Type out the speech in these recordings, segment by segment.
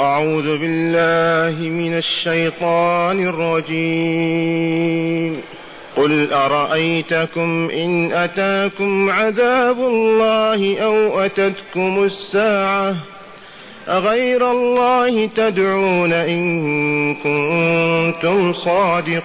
أعوذ بالله من الشيطان الرجيم. قل أرأيتكم إن أتاكم عذاب الله أو أتتكم الساعة أغير الله تدعون إن كنتم صادقين.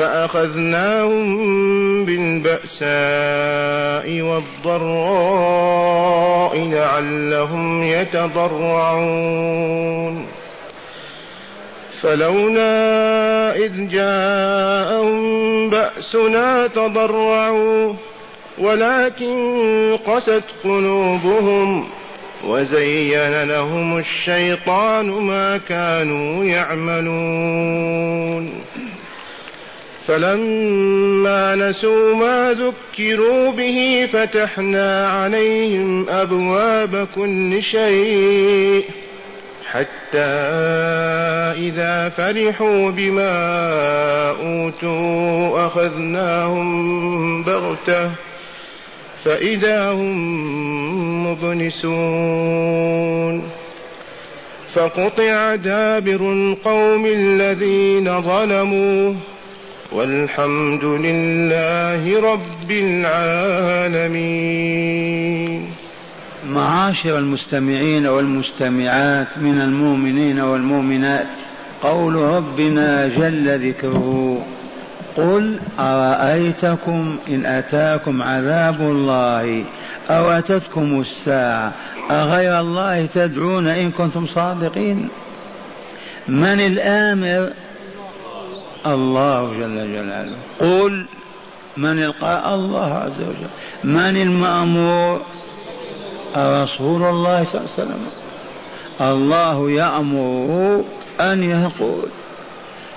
فأخذناهم بالبأساء والضراء لعلهم يتضرعون. فلولا إذ جاءهم بأسنا تضرعوا ولكن قست قلوبهم وزين لهم الشيطان ما كانوا يعملون. فلما نسوا ما ذكروا به فتحنا عليهم أبواب كل شيء حتى إذا فرحوا بما أوتوا أخذناهم بغتة فإذا هم مبلسون فقطع دابر القوم الذين ظلموا والحمد لله رب العالمين. معاشر المستمعين والمستمعات من المؤمنين والمؤمنات قول ربنا جل ذكره قل أرأيتكم إن أتاكم عذاب الله أو أتتكم الساعة أغير الله تدعون إن كنتم صادقين؟ من الآمر الله جل جلاله. قل من القاء الله عز وجل. من المأمور؟ رسول الله صلى الله عليه وسلم. الله يأمره أن يقول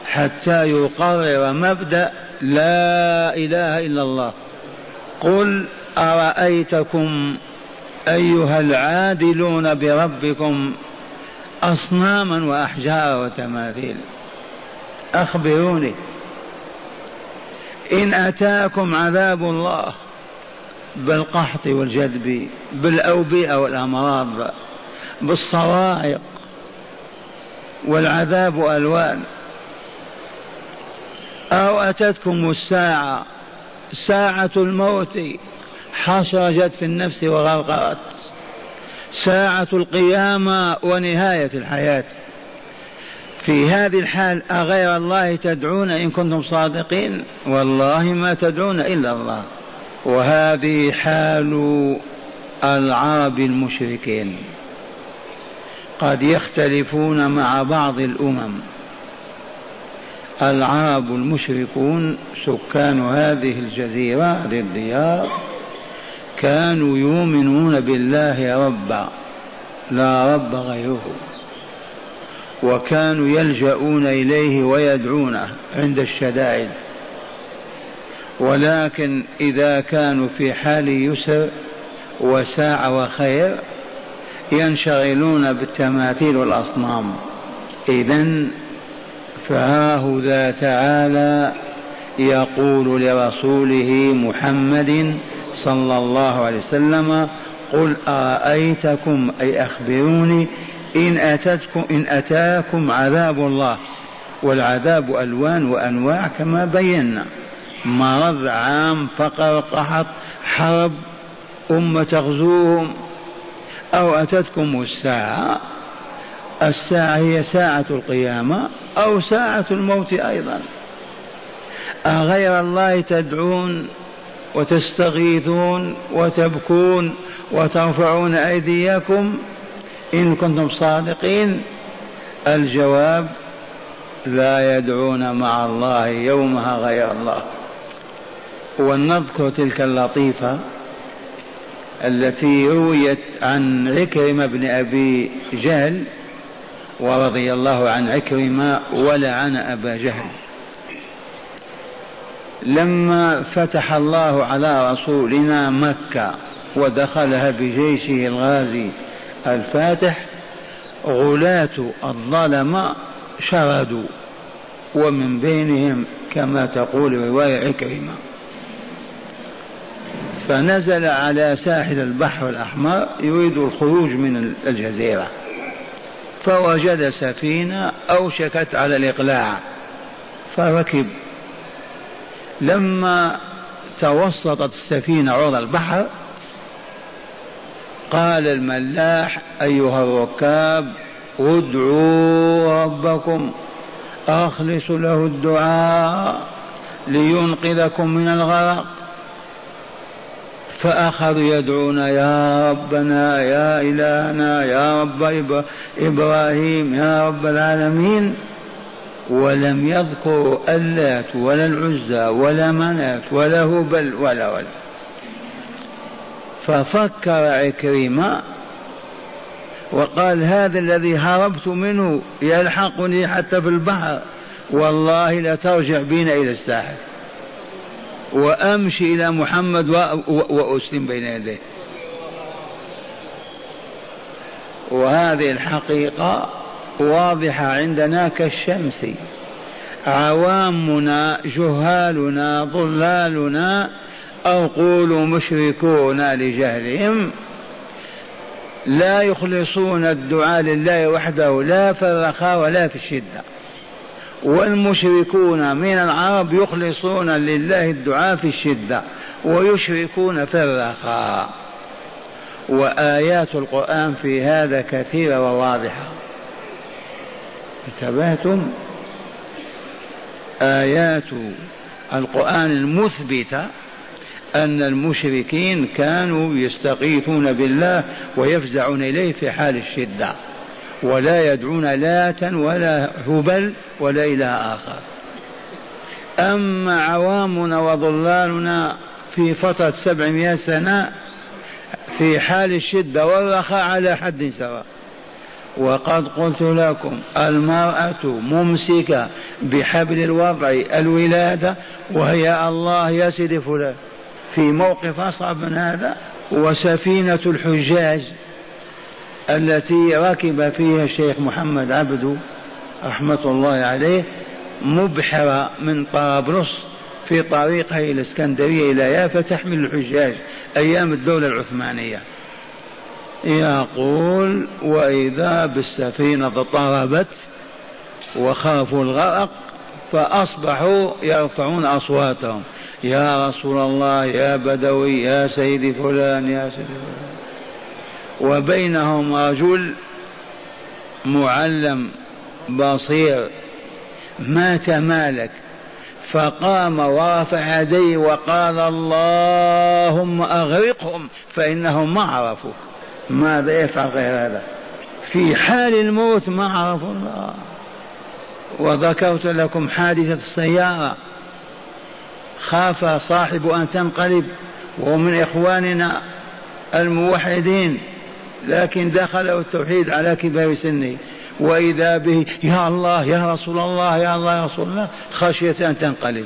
حتى يقرر مبدأ لا إله إلا الله. قل أرأيتكم أيها العادلون بربكم أصناما وأحجار وتماثيل أخبروني. إن أتاكم عذاب الله بالقحط والجدب بالأوبئة والأمراض بالصواعق والعذاب ألوان. أو أتتكم الساعة ساعة الموت حصرجت في النفس وغرقت ساعة القيامة ونهاية الحياة. في هذه الحال أغير الله تدعون إن كنتم صادقين؟ والله ما تدعون إلا الله. وهذه حال العرب المشركين. قد يختلفون مع بعض الأمم. العرب المشركون سكان هذه الجزيرة هذه الديار كانوا يؤمنون بالله ربا. لا رب غيره. وكانوا يلجؤون إليه ويدعونه عند الشدائد. ولكن إذا كانوا في حال يسر وساعة وخير ينشغلون بالتماثيل والأصنام. اذا فهاه ذا تعالى يقول لرسوله محمد صلى الله عليه وسلم قل أرأيتكم أي أخبروني إن أتتكم إن أتاكم عذاب الله والعذاب ألوان وأنواع كما بينا. مرض عام فقر قحط حرب أمة تغزوهم. أو أتتكم الساعة الساعة هي ساعة القيامة أو ساعة الموت أيضا. أغير الله تدعون وتستغيثون وتبكون وترفعون أيديكم إن كنتم صادقين الجواب لا يدعون مع الله يومها غير الله. ولنذكر تلك اللطيفة التي رويت عن عكرمة بن أبي جهل ورضي الله عن عكرمة ولعن أبا جهل. لما فتح الله على رسولنا مكة ودخلها بجيشه الغازي الفاتح غلاة الظلمة شردوا ومن بينهم كما تقول رواية عكرمة. فنزل على ساحل البحر الأحمر يريد الخروج من الجزيرة فوجد سفينة أوشكت على الإقلاع فركب. لما توسطت السفينة عرض البحر قال الملاح أيها الركاب ادعوا ربكم أخلص له الدعاء لينقذكم من الغرق. فأخذوا يدعون يا ربنا يا إلهنا يا رب إبراهيم يا رب العالمين. ولم يذكروا اللات ولا العزى ولا منات ولا هبل ولا ولا ففكر عكرمة وقال هذا الذي هربت منه يلحقني حتى في البحر والله لترجع بنا إلى الساحل. وأمشي إلى محمد وأسلم بين يديه. وهذه الحقيقة واضحة عندنا كالشمس. عوامنا جهالنا ضلالنا أو قولوا مشركون لجهلهم لا يخلصون الدعاء لله وحده لا في الرخاء ولا في الشدة والمشركون من العرب يخلصون لله الدعاء في الشدة ويشركون في الرخاء وآيات القرآن في هذا كثيرة وواضحة. انتبهتم؟ آيات القرآن المثبتة أن المشركين كانوا يستغيثون بالله ويفزعون إليه في حال الشدة ولا يدعون لاتا ولا هبل ولا إله آخر. أما عوامنا وضلالنا في فترة سبعمائة سنة في حال الشدة والرخاء على حد سواء. وقد قلت لكم المرأة ممسكة بحبل الوضع الولادة وهي الله يا سيدي فلان. في موقف أصعب من هذا وسفينة الحجاج التي ركب فيها الشيخ محمد عبده رحمة الله عليه مبحرة من طرابلس في طريقها إلى الإسكندرية إلى يافا تحمل الحجاج أيام الدولة العثمانية. يقول وإذا بالسفينة اضطربت وخافوا الغرق فأصبحوا يرفعون أصواتهم. يا رسول الله يا بدوي يا سيدي فلان يا سيدي فلان. وبينهم رجل معلم بصير. ما تمالك فقام ورفع يديه وقال اللهم أغرقهم فإنهم ما عرفوك. ماذا يفعل غير هذا؟ في حال الموت ما عرفوا الله. وذكرت لكم حادثة السيارة. خاف صاحب أن تنقلب وهو من إخواننا الموحدين لكن دخله التوحيد على كبار سنه. وإذا به يا الله يا رسول الله يا الله يا رسول الله خشية أن تنقلب.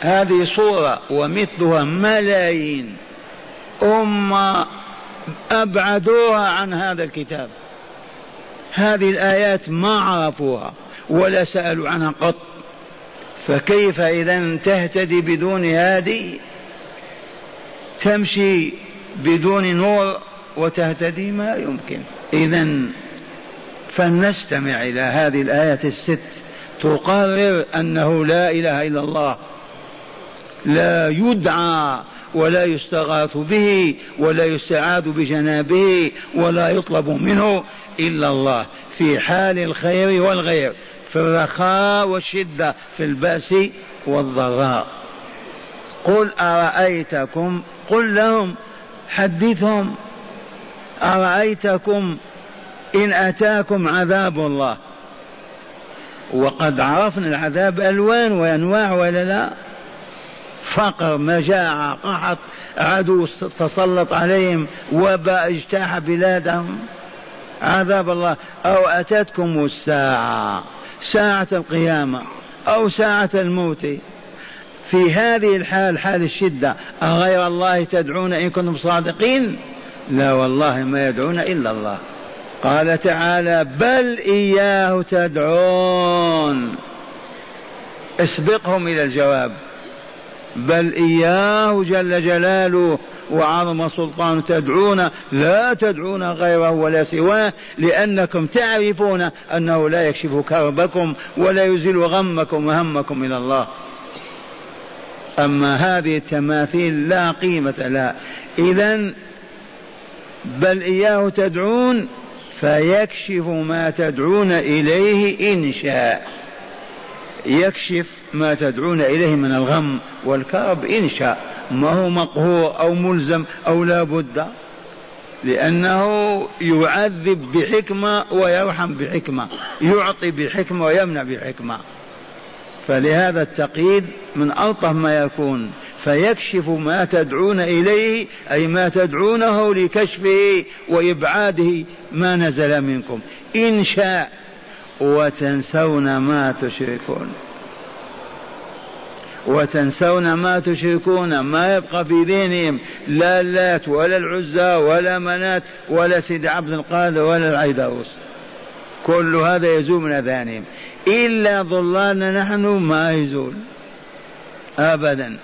هذه صورة ومثلها ملايين. أمة أبعدوها عن هذا الكتاب. هذه الآيات ما عرفوها ولا سألوا عنها قط. فكيف إذا تهتدي بدون هادي؟ تمشي بدون نور وتهتدي ما يمكن. إذا فلنستمع إلى هذه الآيات الست. تقرر أنه لا إله إلا الله. لا يدعى ولا يستغاث به ولا يستعاذ بجنابه ولا يطلب منه إلا الله في حال الخير والغير. في الرخاء والشدة في البأس والضراء. قل أرأيتكم؟ قل لهم حدثهم. أرأيتكم؟ إن أتاكم عذاب الله. وقد عرفنا العذاب ألوان وأنواع ولا لا؟ فقر مجاعة قحط عدو تسلط عليهم وباء اجتاح بلادهم. عذاب الله. أو أتتكم الساعة. ساعة القيامة أو ساعة الموت. في هذه الحال حال الشدة أغير الله تدعون إن كنتم صادقين؟ لا والله ما يدعون إلا الله. قال تعالى بل إياه تدعون. اسبقهم إلى الجواب. بل إياه جل جلاله وعظم سلطان تدعون لا تدعون غيره ولا سواه لأنكم تعرفون أنه لا يكشف كربكم ولا يزيل غمكم وهمكم إلى الله. أما هذه التماثيل لا قيمة لها. إذا بل إياه تدعون فيكشف ما تدعون إليه إن شاء. يكشف ما تدعون إليه من الغم والكرب إن شاء. ما هو مقهور أو ملزم أو لا بد. لأنه يعذب بحكمة ويرحم بحكمة. يعطي بحكمة ويمنع بحكمة. فلهذا التقييد من ألطف ما يكون. فيكشف ما تدعون إليه أي ما تدعونه لكشفه وإبعاده ما نزل منكم. إن شاء. وتنسون ما تشركون. وتنسون ما تشركون ما يبقى في ذهنهم لا اللات ولا العزى ولا منات ولا سيد عبد القادر ولا العيدروس كل هذا يزول من اذهانهم إلا ضلالنا نحن ما يزول ابدا.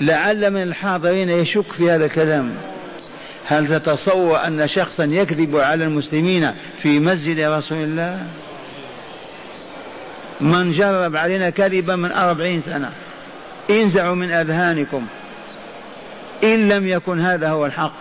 لعل من الحاضرين يشك في هذا الكلام. هل تتصور أن شخصا يكذب على المسلمين في مسجد رسول الله؟ من جرب علينا كذبا من أربعين سنة. انزعوا من أذهانكم إن لم يكن هذا هو الحق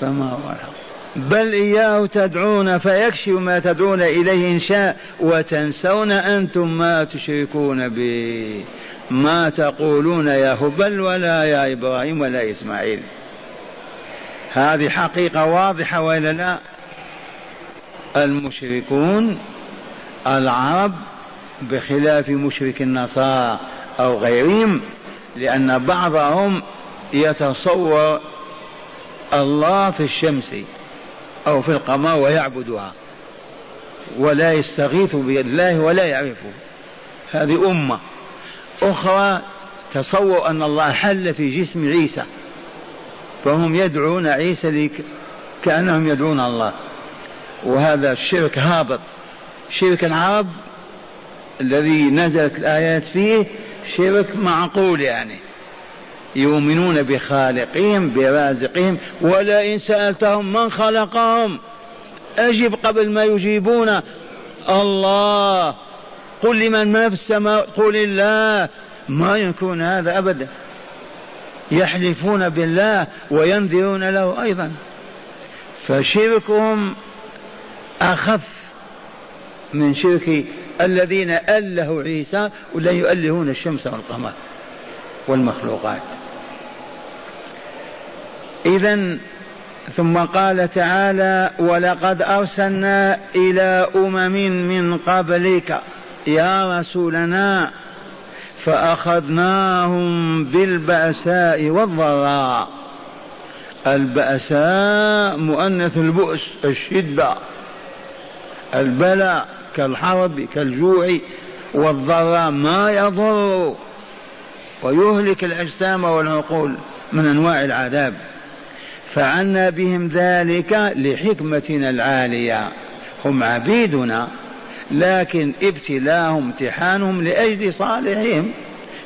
فما هو الحق بل إياه تدعون فيكشف ما تدعون إليه إن شاء وتنسون أنتم ما تشركون به ما تقولون يا هبل ولا يا إبراهيم ولا إسماعيل هذه حقيقة واضحة وإلا لا؟ المشركون العرب بخلاف مشرك النصارى أو غيرهم لأن بعضهم يتصور الله في الشمس أو في القمر ويعبدها ولا يستغيث بالله ولا يعرفه. هذه أمة. أخرى تصور أن الله حل في جسم عيسى فهم يدعون عيسى كأنهم يدعون الله. وهذا الشرك هابط. شرك العرب الذي نزلت الآيات فيه شرك معقول يعني. يؤمنون بخالقهم برازقهم ولئن سألتهم من خلقهم أجب قبل ما يجيبون الله. قل لمن ما في السماء قل الله ما يكون هذا أبدا. يحلفون بالله وينذرون له أيضا. فشركهم أخف من شرك الذين ألهوا عيسى ولا يؤلهون الشمس والقمر والمخلوقات. إذا ثم قال تعالى ولقد أرسلنا إلى أمم من قبلك يا رسولنا فأخذناهم بالبأساء والضراء. البأساء مؤنث البؤس الشدة البلاء كالحرب كالجوع والضراء ما يضر. ويهلك الأجسام والعقول من أنواع العذاب. فعنا بهم ذلك لحكمتنا العالية. هم عبيدنا لكن ابتلاهم امتحانهم لأجل صالحهم.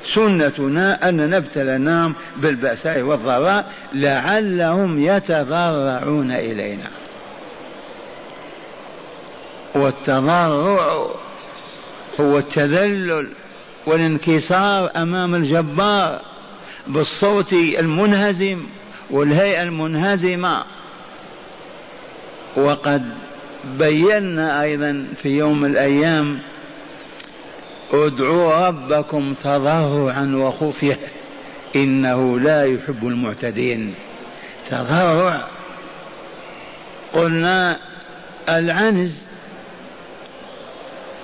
سنتنا أن نبتلناهم بالبأساء والضراء لعلهم يتضرعون إلينا. والتضرع هو التذلل والانكسار أمام الجبار بالصوت المنهزم والهيئة المنهزمة. وقد بينا أيضا في يوم الأيام ادعوا ربكم تضرعا وخفية إنه لا يحب المعتدين. تضرع قلنا العنز.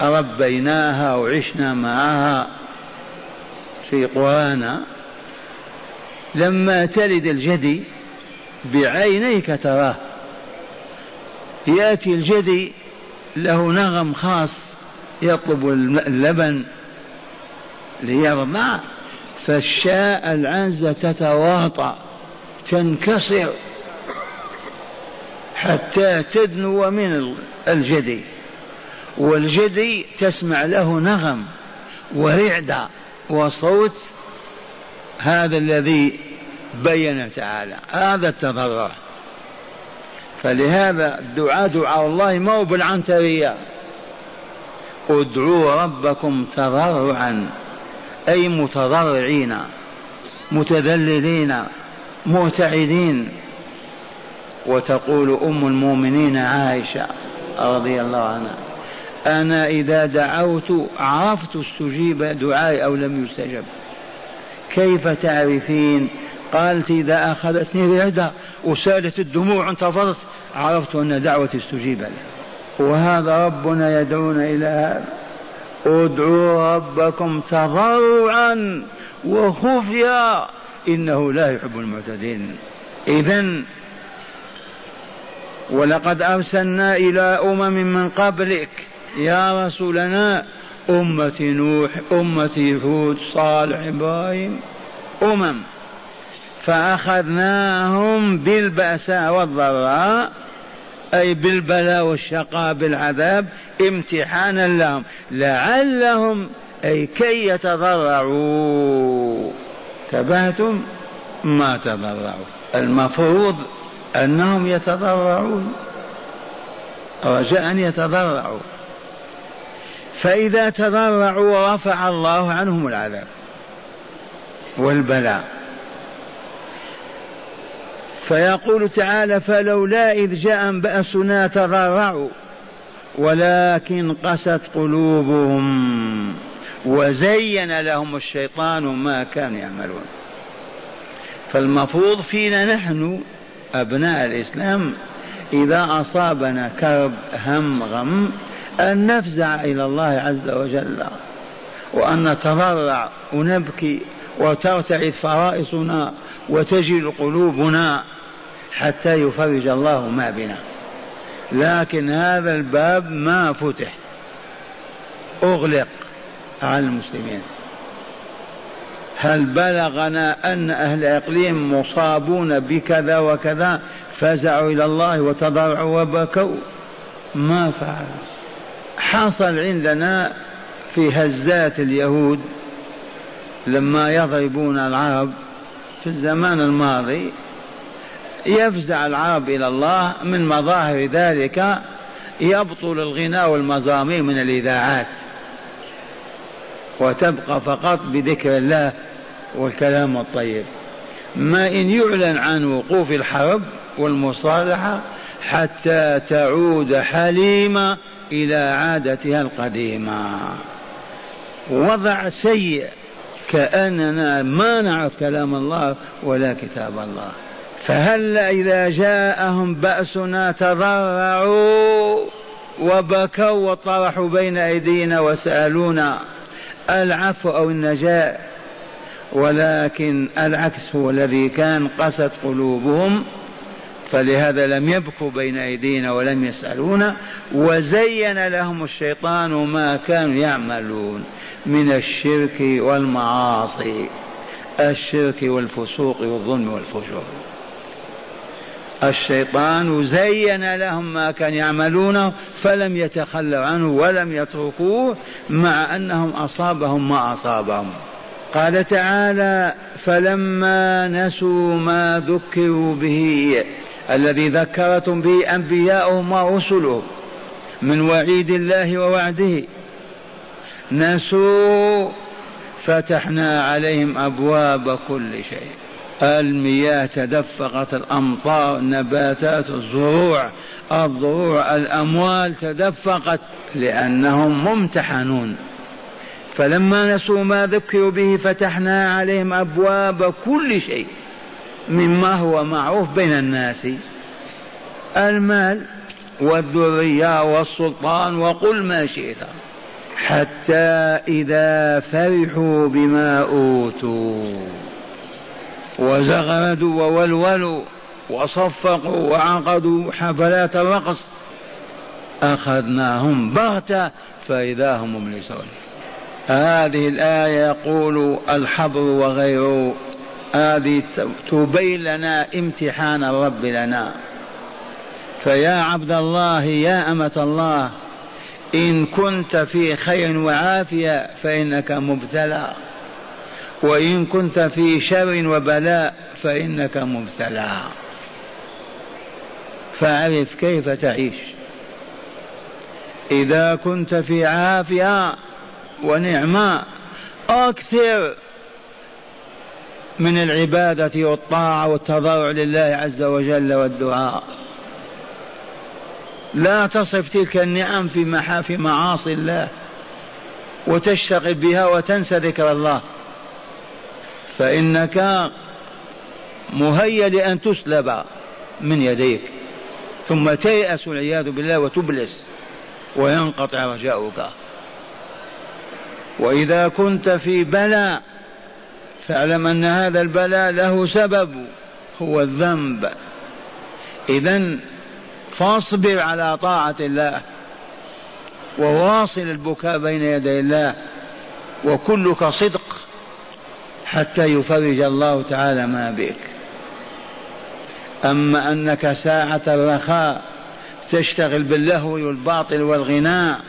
ربيناها وعشنا معها في قرانا لما تلد الجدي بعينيك تراه. يأتي الجدي له نغم خاص يطلب اللبن ليرضع فالشاء العنزة تتواطأ تنكسر حتى تدنو من الجدي. والجدي تسمع له نغم ورعدة وصوت هذا الذي بين تعالى هذا التضرع. فلهذا الدعاء دعاء الله ما هو بالعنترية. ادعوا ربكم تضرعا أي متضرعين متذللين مرتعدين وتقول أم المؤمنين عائشة رضي الله عنها. أنا إذا دعوت عرفت استجيب دعائي أو لم يستجب. كيف تعرفين؟ قالت إذا أخذتني رعدة وسألت الدموع انتفضت عرفت أن دعوتي استجيب لها وهذا ربنا يدعونا إلى هذا. ادعوا ربكم تضرعا وخفيا. إنه لا يحب المعتدين. إذا ولقد أرسلنا إلى أمم من قبلك يا رسولنا أمة نوح أمة هود صالح إبراهيم أمم. فأخذناهم بالبأساء والضراء أي بالبلاء والشقاء بالعذاب امتحانا لهم. لعلهم أي كي يتضرعوا. تبهتم؟ ما تضرعوا. المفروض أنهم يتضرعون. رجاء أن يتضرعوا. فإذا تضرعوا رفع الله عنهم العذاب والبلاء. فيقول تعالى فلولا إذ جاء بأسنا تضرعوا ولكن قست قلوبهم وزين لهم الشيطان ما كانوا يعملون. فالمفروض فينا نحن أبناء الإسلام إذا أصابنا كرب هم غم أن نفزع إلى الله عز وجل وأن نتضرع ونبكي وترتعد فرائصنا وتجل قلوبنا حتى يفرج الله ما بنا. لكن هذا الباب ما فتح. أغلق على المسلمين. هل بلغنا أن أهل إقليم مصابون بكذا وكذا فزعوا إلى الله وتضرعوا وبكوا؟ ما فعلوا. حصل عندنا في هزات اليهود لما يضربون العرب في الزمان الماضي يفزع العرب إلى الله من مظاهر ذلك يبطل الغناء والمزامير من الإذاعات. وتبقى فقط بذكر الله والكلام الطيب. ما إن يعلن عن وقوف الحرب والمصالحة حتى تعود حليمة إلى عادتها القديمة. وضع سيء كأننا ما نعرف كلام الله ولا كتاب الله. فهل إذا جاءهم بأسنا تضرعوا وبكوا وطرحوا بين أيدينا وسألونا العفو أو النجاة؟ ولكن العكس هو الذي كان قست قلوبهم فلهذا لم يبكوا بين أيدينا ولم يسألونا وزين لهم الشيطان ما كانوا يعملون من الشرك والمعاصي الشرك والفسوق والظلم والفجور. الشيطان زين لهم ما كان يعملونه فلم يتخلوا عنه ولم يتركوه مع أنهم أصابهم ما أصابهم. قال تعالى فلما نسوا ما ذكروا به الذي ذكرتم به انبياؤهم ورسلهم من وعيد الله ووعده. نسوا فتحنا عليهم أبواب كل شيء. المياه تدفقت الأمطار النباتات الزروع الضروع الأموال تدفقت لأنهم ممتحنون. فلما نسوا ما ذكروا به فتحنا عليهم أبواب كل شيء. مما هو معروف بين الناس. المال والذرية والسلطان وقل ما شئت. حتى إذا فرحوا بما أوتوا. وزغردوا وولولوا وصفقوا وعقدوا حفلات الرقص. أخذناهم بغتة فإذا هم مبلسون. هذه الآية يقول الحبر وغيره هذه تبين لنا امتحان الرب لنا. فيا عبد الله يا أمة الله إن كنت في خير وعافية فإنك مبتلى. وإن كنت في شر وبلاء فإنك مبتلى. فاعرف كيف تعيش. إذا كنت في عافية ونعمة أكثر من العبادة والطاعة والتضرع لله عز وجل والدعاء. لا تصف تلك النعم في محافي معاصي الله وتشتغل بها وتنسى ذكر الله. فإنك مهيأ لأن تسلب من يديك ثم تيأس والعياذ بالله وتبلس وينقطع رجاؤك. وإذا كنت في بلاء فاعلم أن هذا البلاء له سبب هو الذنب. إذا فاصبر على طاعة الله وواصل البكاء بين يدي الله وكلك صدق حتى يفرج الله تعالى ما بك. أما أنك ساعة الرخاء تشتغل باللهو والباطل والغناء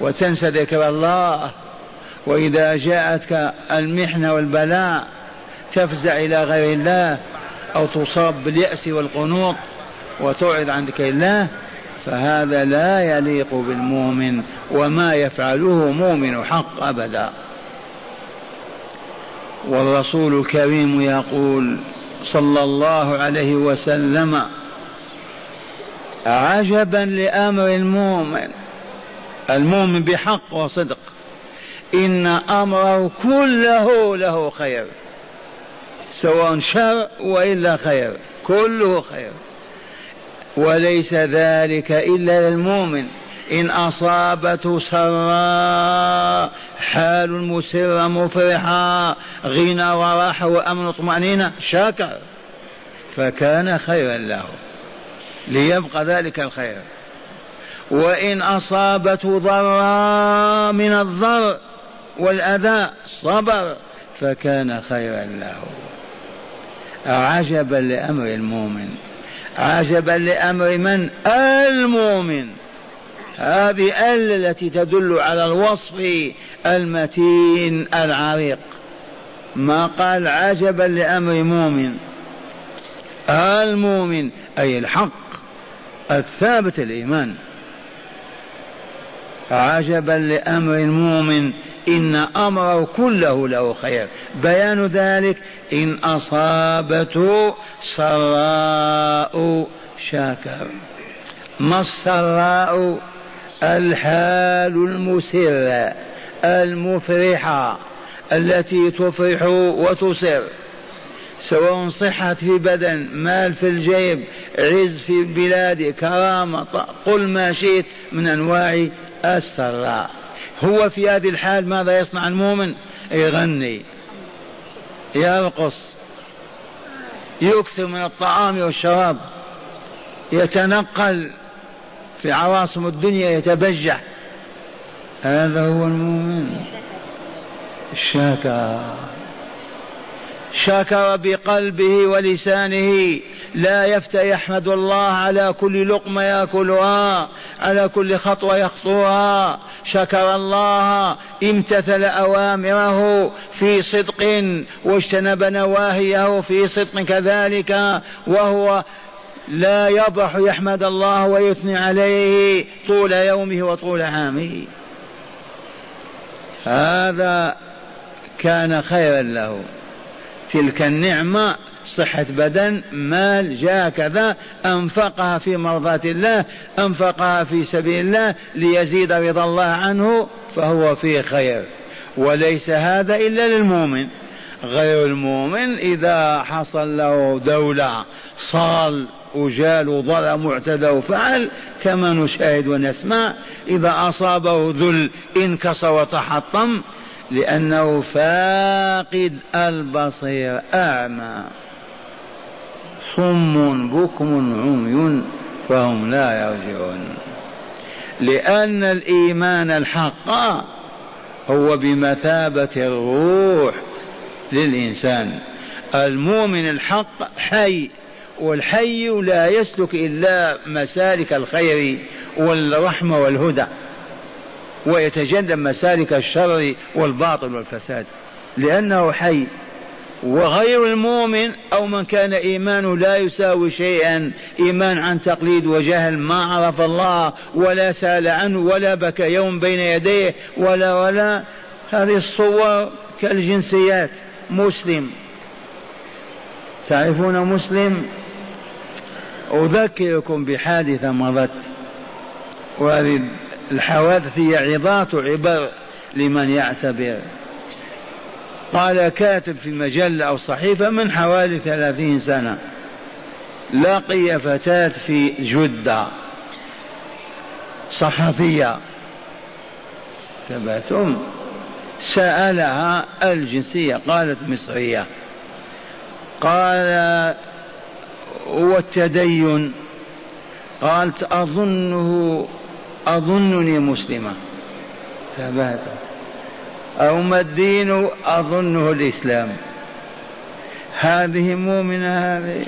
وتنسى ذكر الله وإذا جاءتك المحنة والبلاء تفزع إلى غير الله أو تصاب باليأس والقنوط وتعرض عن ذكر الله فهذا لا يليق بالمؤمن وما يفعله مؤمن حق أبدا. والرسول الكريم يقول صلى الله عليه وسلم عجبا لأمر المؤمن المؤمن بحق وصدق. إن أمره كله له خير سواء شر وإلا خير كله خير. وليس ذلك إلا للمؤمن. إن أصابته سراء حال مسرة مفرحة غنى وراحة وأمن وطمأنينة شكر فكان خيرا له. ليبقى ذلك الخير. وإن أصابته ضراء من الضر والأذى صبر فكان خيرا له. عجبا لأمر المؤمن. عجبا لأمر من؟ المؤمن. هذه ال التي تدل على الوصف المتين العريق. ما قال عجبا لأمر مؤمن؟ المؤمن أي الحق الثابت الإيمان. عجبا لأمر المؤمن إن أمره كله له خير. بيان ذلك إن أصابته سراء شاكر. ما السراء؟ الحال المسرة المفرحة التي تفرح وتسر. سواء صحة في بدن مال في الجيب عز في البلاد كرامة قل ما شئت من أنواع السراء هو في هذه الحال ماذا يصنع المؤمن؟ يغني. يرقص. يكثر من الطعام والشراب. يتنقل في عواصم الدنيا يتبجح. هذا هو المؤمن. شكر شكر بقلبه ولسانه. لا يفتى يحمد الله على كل لقمة يأكلها على كل خطوة يخطوها. شكر الله امتثل أوامره في صدق واجتنب نواهيه في صدق كذلك وهو لا يبرح يحمد الله ويثني عليه طول يومه وطول عامه. هذا كان خيرا له. تلك النعمة صحة بدن مال جاء كذا أنفقها في مرضاة الله أنفقها في سبيل الله ليزيد رضا الله عنه فهو في خير. وليس هذا إلا للمؤمن. غير المؤمن إذا حصل له دولة صال وجال وظلم واعتدى وفعل كما نشاهد ونسمع إذا أصابه ذل انكسر وتحطم لأنه فاقد البصير أعمى. صم بكم عمي فهم لا يرجعون. لأن الإيمان الحق هو بمثابة الروح للإنسان. المؤمن الحق حي والحي لا يسلك إلا مسالك الخير والرحمة والهدى. ويتجنب مسالك الشر والباطل والفساد لأنه حي. وغير المؤمن أو من كان إيمانه لا يساوي شيئا إيمان عن تقليد وجهل ما عرف الله ولا سأل عنه ولا بكى يوم بين يديه ولا ولا. هذه الصور كالجنسيات. مسلم. تعرفون مسلم؟ أذكركم بحادثة مضت. وهذه الحوادث هي عظات عبر لمن يعتبر. قال كاتب في مجلة أو صحيفة من حوالي ثلاثين سنة لقي فتاة في جدة صحفية. ثبتم سألها الجنسية قالت مصرية. قال والتدين قالت أظنه أظنني مسلمة ثبات أو ما الدين أظنه الإسلام. هذه مؤمنة هذه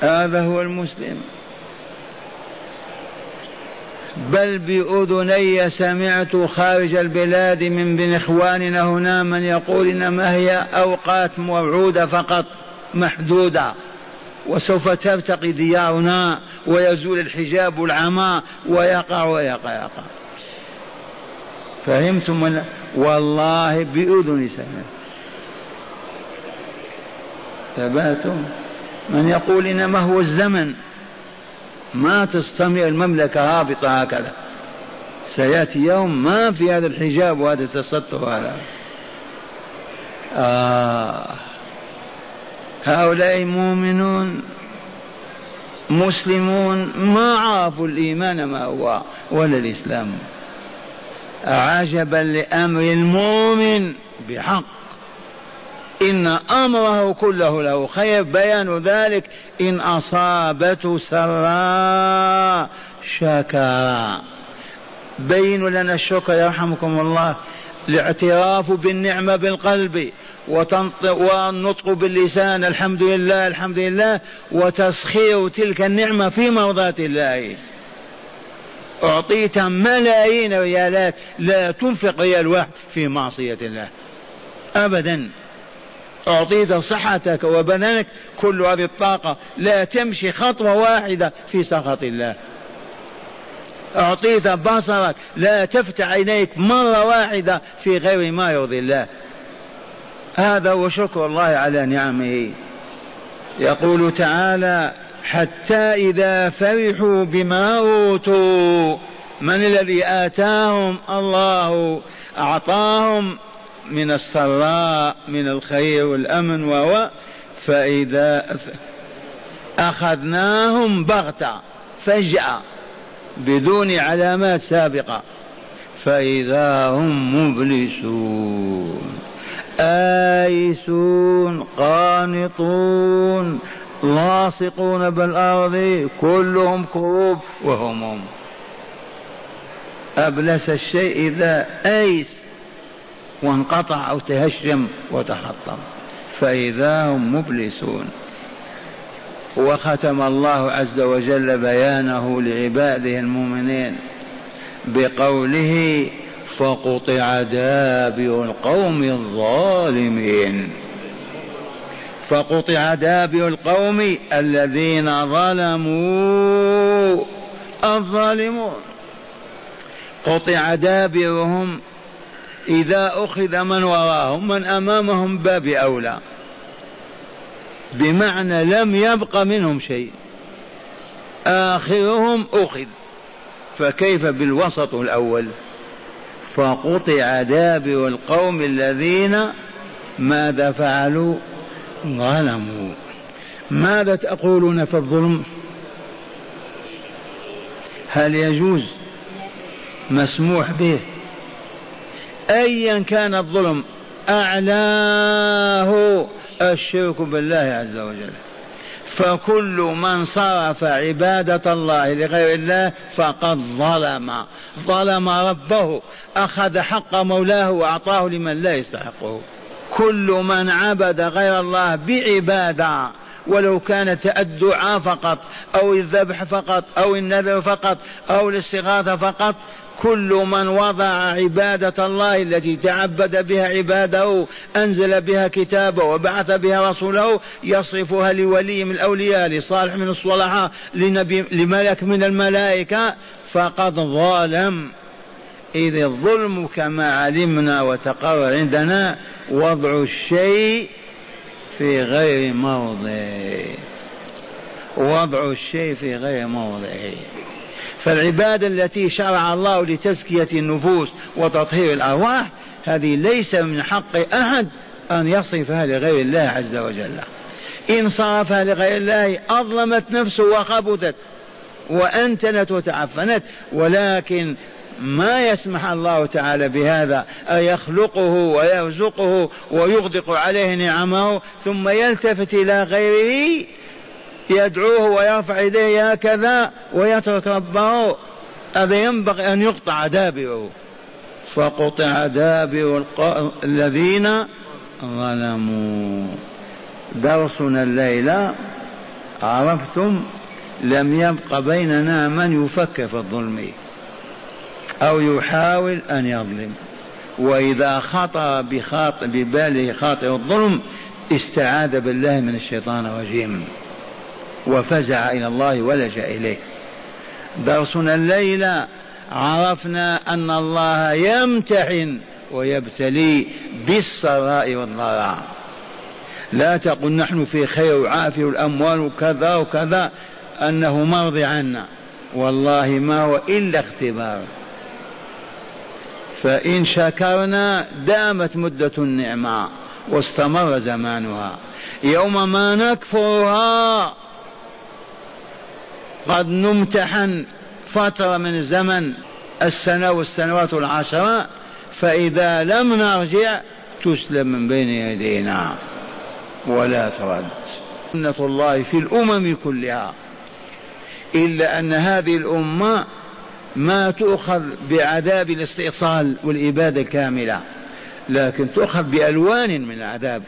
هذا هو المسلم. بل بأذني سمعت خارج البلاد من بين إخواننا هنا من يقول إنما هي أوقات موعودة فقط محدودة. وسوف ترتقي ديارنا ويزول الحجاب والعمى ويقع ويقع يقع. فهمتم ولا؟ والله بأذن سمعت ثباتم من يقول إنما هو الزمن. ما تستمر المملكة هابطة هكذا. سيأتي يوم ما في هذا الحجاب وهذا التستر هذا آه. هؤلاء مؤمنون مسلمون ما عرفوا الإيمان ما هو ولا الإسلام. عجبا لأمر المؤمن بحق. إن أمره كله له خير بيان ذلك إن أصابته سراء شكر بينوا لنا الشكر يرحمكم الله. الاعتراف بالنعمة بالقلب والنطق باللسان الحمد لله الحمد لله وتسخير تلك النعمة في مرضاة الله. أعطيت ملايين ريالات لا تنفق ريال واحد في معصية الله. أبدا. أعطيت صحتك وبدنك كل هذه الطاقة لا تمشي خطوة واحدة في سخط الله. أعطيت بصرك لا تفتح عينيك مرة واحدة في غير ما يرضي الله. هذا هو شكر الله على نعمه. يقول تعالى حتى إذا فرحوا بما أوتوا من الذي آتاهم الله؟ أعطاهم من السراء من الخير والأمن وهو فإذا أخذناهم بغتة فجأة. بدون علامات سابقة. فإذا هم مبلسون آيسون قانطون لاصقون بالأرض كلهم كروب وهم هم. أبلس الشيء إذا أيس وانقطع أو تهشم وتحطم. فإذا هم مبلسون. وختم الله عز وجل بيانه لعباده المؤمنين بقوله فقطع دابر القوم الظالمين. فقطع دابر القوم الذين ظلموا الظالمون. قطع دابرهم إذا أخذ من وراهم من أمامهم باب أولى. بمعنى لم يبق منهم شيء. آخرهم أخذ. فكيف بالوسط الأول؟ فقطع دابر القوم الذين ماذا فعلوا؟ ظلموا. ماذا تقولون في الظلم؟ هل يجوز؟ مسموح به. ايا كان الظلم أعلاه الشرك بالله عز وجل. فكل من صرف عبادة الله لغير الله فقد ظلم. ظلم ربه أخذ حق مولاه وأعطاه لمن لا يستحقه. كل من عبد غير الله بعبادة ولو كانت الدعاء فقط أو الذبح فقط أو النذر فقط أو الاستغاثة فقط كل من وضع عبادة الله التي تعبد بها عباده أنزل بها كتابه وبعث بها رسوله يصرفها لولي من الأولياء لصالح من الصلحاء لنبي لملك من الملائكة. فقد ظالم. إذ الظلم كما علمنا وتقرر عندنا وضع الشيء في غير موضعه. وضع الشيء في غير موضعه. فالعبادة التي شرع الله لتزكية النفوس وتطهير الأرواح هذه ليس من حق أحد أن يصرفها لغير الله عز وجل. إن صرفها لغير الله أظلمت نفسه وخبثت وأنتنت وتعفنت ولكن ما يسمح الله تعالى بهذا؟ أيخلقه ويرزقه ويغدق عليه نعمه ثم يلتفت إلى غيره؟ يدعوه ويرفع يديه هكذا ويترك ربه. هذا ينبغي أن يقطع دابره. فقطع دابر الذين ظلموا. درسنا الليلة عرفتم لم يبق بيننا من يفكر في الظلم أو يحاول أن يظلم. وإذا خطر بخاطر بباله خاطر الظلم استعاذ بالله من الشيطان الرجيم. وفزع إلى الله ولجأ إليه. درسنا الليلة عرفنا أن الله يمتحن ويبتلي بالسراء والضراء. لا تقل نحن في خير وعافية والأموال وكذا وكذا أنه مرضي عنا. والله ما هو إلا اختبار. فإن شكرنا دامت مدة النعمة واستمر زمانها. يوم ما نكفرها قد نمتحن فترة من الزمن السنة والسنوات العشرة فإذا لم نرجع تسلم من بين يدينا. ولا ترد. سنة الله في الأمم كلها. إلا أن هذه الأمة ما تؤخذ بعذاب الاستئصال والإبادة الكاملة لكن تؤخذ بألوان من العذاب.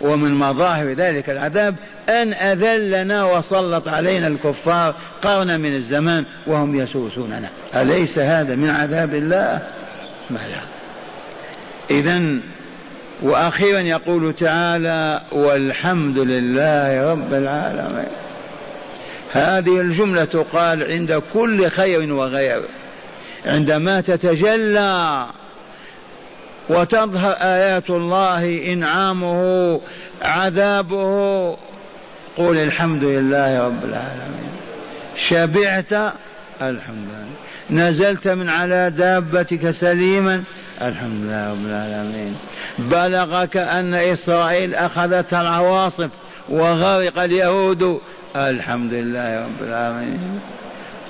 ومن مظاهر ذلك العذاب أن أذلنا وسلط علينا الكفار قرنا من الزمان وهم يسوسوننا. أليس هذا من عذاب الله؟ ما لا. إذا وأخيرا يقول تعالى والحمد لله رب العالمين. هذه الجملة تقال عند كل خير وغير. عندما تتجلى وتظهر آيات الله إنعامه عذابه. قل الحمد لله رب العالمين. شبعت الحمد لله. نزلت من على دابتك سليما الحمد لله رب العالمين. بلغك أن إسرائيل أخذتها العواصف وغرق اليهود الحمد لله رب العالمين.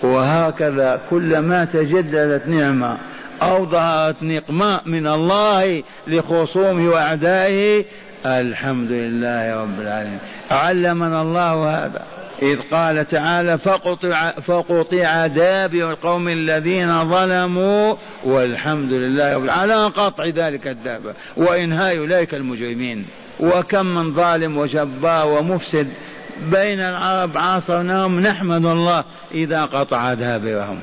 وهكذا كلما تجددت نعمة أو ظهرت نقمة من الله لخصومه وأعدائه. الحمد لله رب العالمين. علمنا الله هذا. إذ قال تعالى فقطع, فقطع دابر القوم الذين ظلموا والحمد لله رب العالمين. على قطع ذلك الدابة وإنهاء أولئك المجرمين. وكم من ظالم وجبار ومفسد. بين العرب عاصرناهم. نحمد الله إذا قطع دابرهم.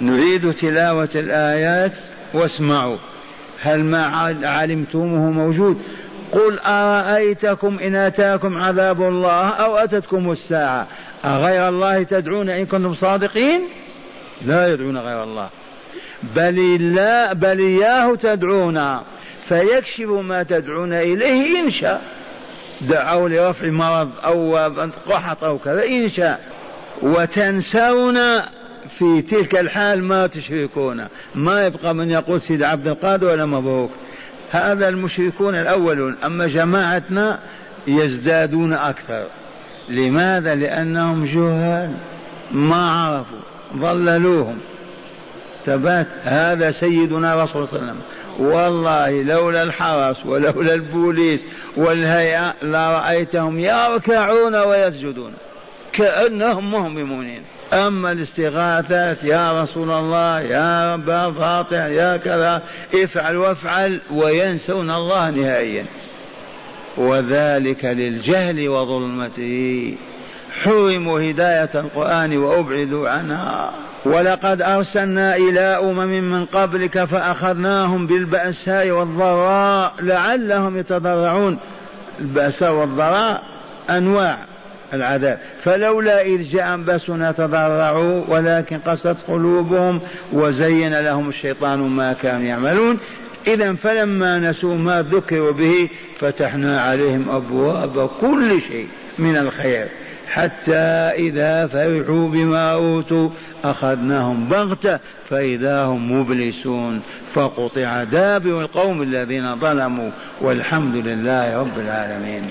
نريد تلاوة الآيات واسمعوا. هل ما علمتموه موجود؟ قل أرأيتكم إن أتاكم عذاب الله أو أتتكم الساعة؟ أغير الله تدعون إن كنتم صادقين؟ لا يدعون غير الله. بل لا بل إياه تدعون. فيكشف ما تدعون إليه إن شاء. دعوا لرفع مرض أو قحط أو كذا إن شاء. وتنسون في تلك الحال ما تشركون. ما يبقى من يقول سيد عبد القادر ولا مبروك. هذا المشركون الأولون. أما جماعتنا يزدادون أكثر. لماذا؟ لأنهم جهال. ما عرفوا. ضللوهم. ثبات. هذا سيدنا رسول صلى الله عليه وسلم. والله لولا الحرس ولولا البوليس والهيئة لرأيتهم يركعون ويسجدون. كأنهم مهممون أما الاستغاثات يا رسول الله يا رب فاطع يا كذا افعل وافعل وينسون الله نهائيا. وذلك للجهل وظلمته. حرموا هداية القرآن وأبعدوا عنها. ولقد أرسلنا إلى أمم من قبلك فأخذناهم بالبأساء والضراء لعلهم يتضرعون. البأساء والضراء أنواع. العذاب. فلولا إذ جاء بأسنا تضرعوا ولكن قست قلوبهم وزين لهم الشيطان ما كانوا يعملون. إذا فلما نسوا ما ذكروا به فتحنا عليهم أبواب كل شيء من الخير. حتى إذا فرحوا بما أوتوا أخذناهم بغتة فإذا هم مبلسون. فقطع دابر القوم الذين ظلموا والحمد لله رب العالمين.